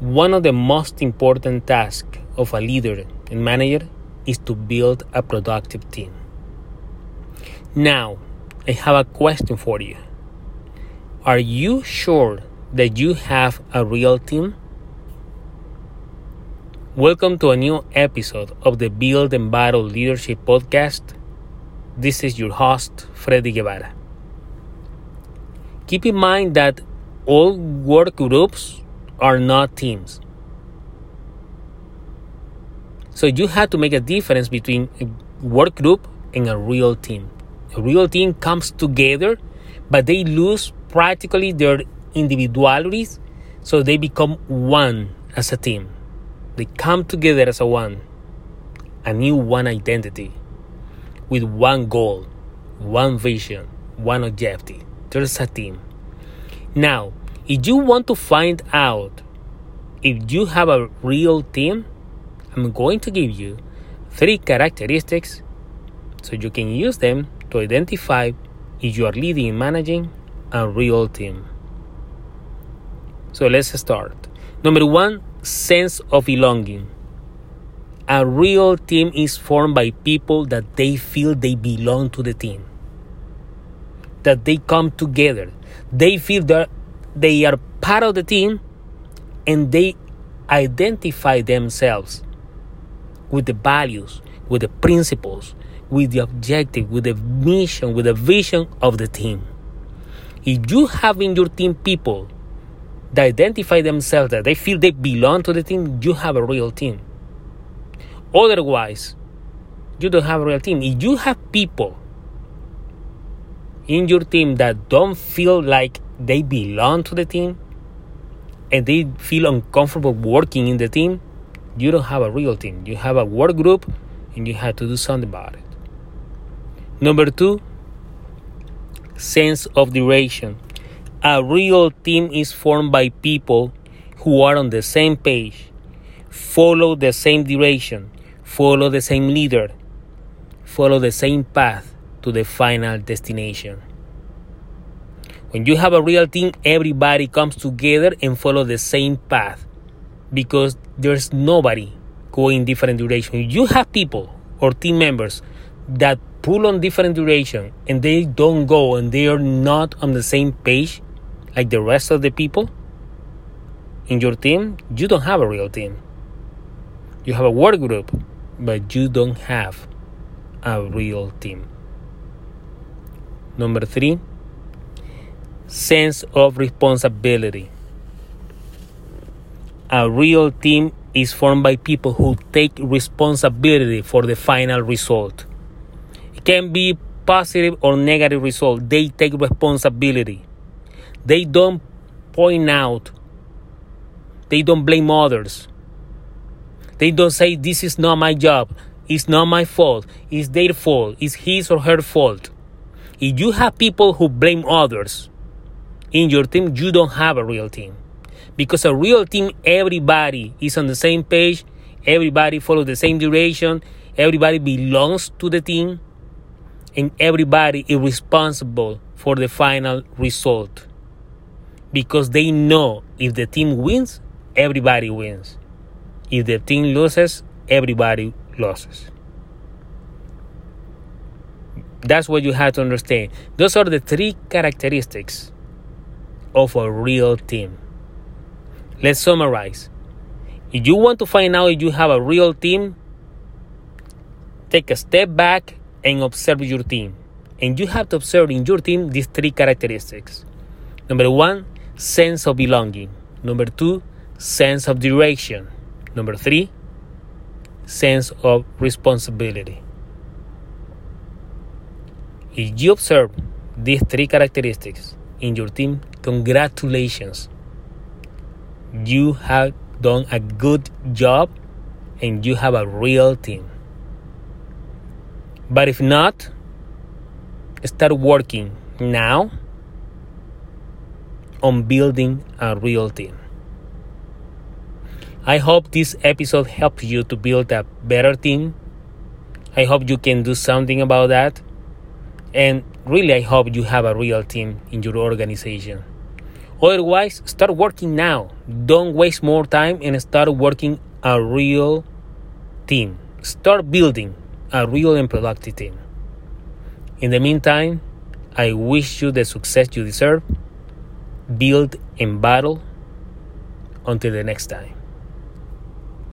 One of the most important tasks of a leader and manager is to build a productive team. Now, I have a question for you. Are you sure that you have a real team? Welcome to a new episode of the Build and Battle Leadership Podcast. This is your host, Freddy Guevara. Keep in mind that all work groups are not teams. So you have to make a difference between a work group and a real team. A real team comes together, but they lose practically their individualities, so they become one as a team. They come together as a one, a new one identity, with one goal, one vision, one objective. There's a team. Now, if you want to find out if you have a real team, I'm going to give you three characteristics so you can use them to identify if you are leading and managing a real team. So let's start. Number one, sense of belonging. A real team is formed by people that they feel they belong to the team, that they come together, they feel that they are part of the team, and they identify themselves with the values, with the principles, with the objective, with the mission, with the vision of the team. If you have in your team people that identify themselves, that they feel they belong to the team, you have a real team. Otherwise, you don't have a real team. If you have people in your team that don't feel like they belong to the team and they feel uncomfortable working in the team, you don't have a real team. You have a work group and you have to do something about it. Number two, sense of direction. A real team is formed by people who are on the same page, follow the same direction, follow the same leader, follow the same path to the final destination. When you have a real team, everybody comes together and follow the same path because there's nobody going different direction. You have people or team members that pull on different direction and they don't go and they are not on the same page like the rest of the people in your team, you don't have a real team. You have a work group, but you don't have a real team. Number three, sense of responsibility. A real team is formed by people who take responsibility for the final result. It can be positive or negative result. They take responsibility. They don't point out. They don't blame others. They don't say this is not my job. It's not my fault. It's their fault. It's his or her fault. If you have people who blame others in your team, you don't have a real team. Because a real team, everybody is on the same page, everybody follows the same direction, everybody belongs to the team, and everybody is responsible for the final result. Because they know if the team wins, everybody wins. If the team loses, everybody loses. That's what you have to understand. Those are the three characteristics of a real team. Let's summarize. If you want to find out if you have a real team, take a step back and observe your team. And you have to observe in your team these three characteristics. Number one, sense of belonging. Number two, sense of direction. Number three, sense of responsibility. If you observe these three characteristics in your team, congratulations. You have done a good job and you have a real team. But if not, start working now on building a real team. I hope this episode helped you to build a better team. I hope you can do something about that. And really, I hope you have a real team in your organization. Otherwise, start working now. Don't waste more time and start working a real team. Start building a real and productive team. In the meantime, I wish you the success you deserve. Build and battle. Until the next time.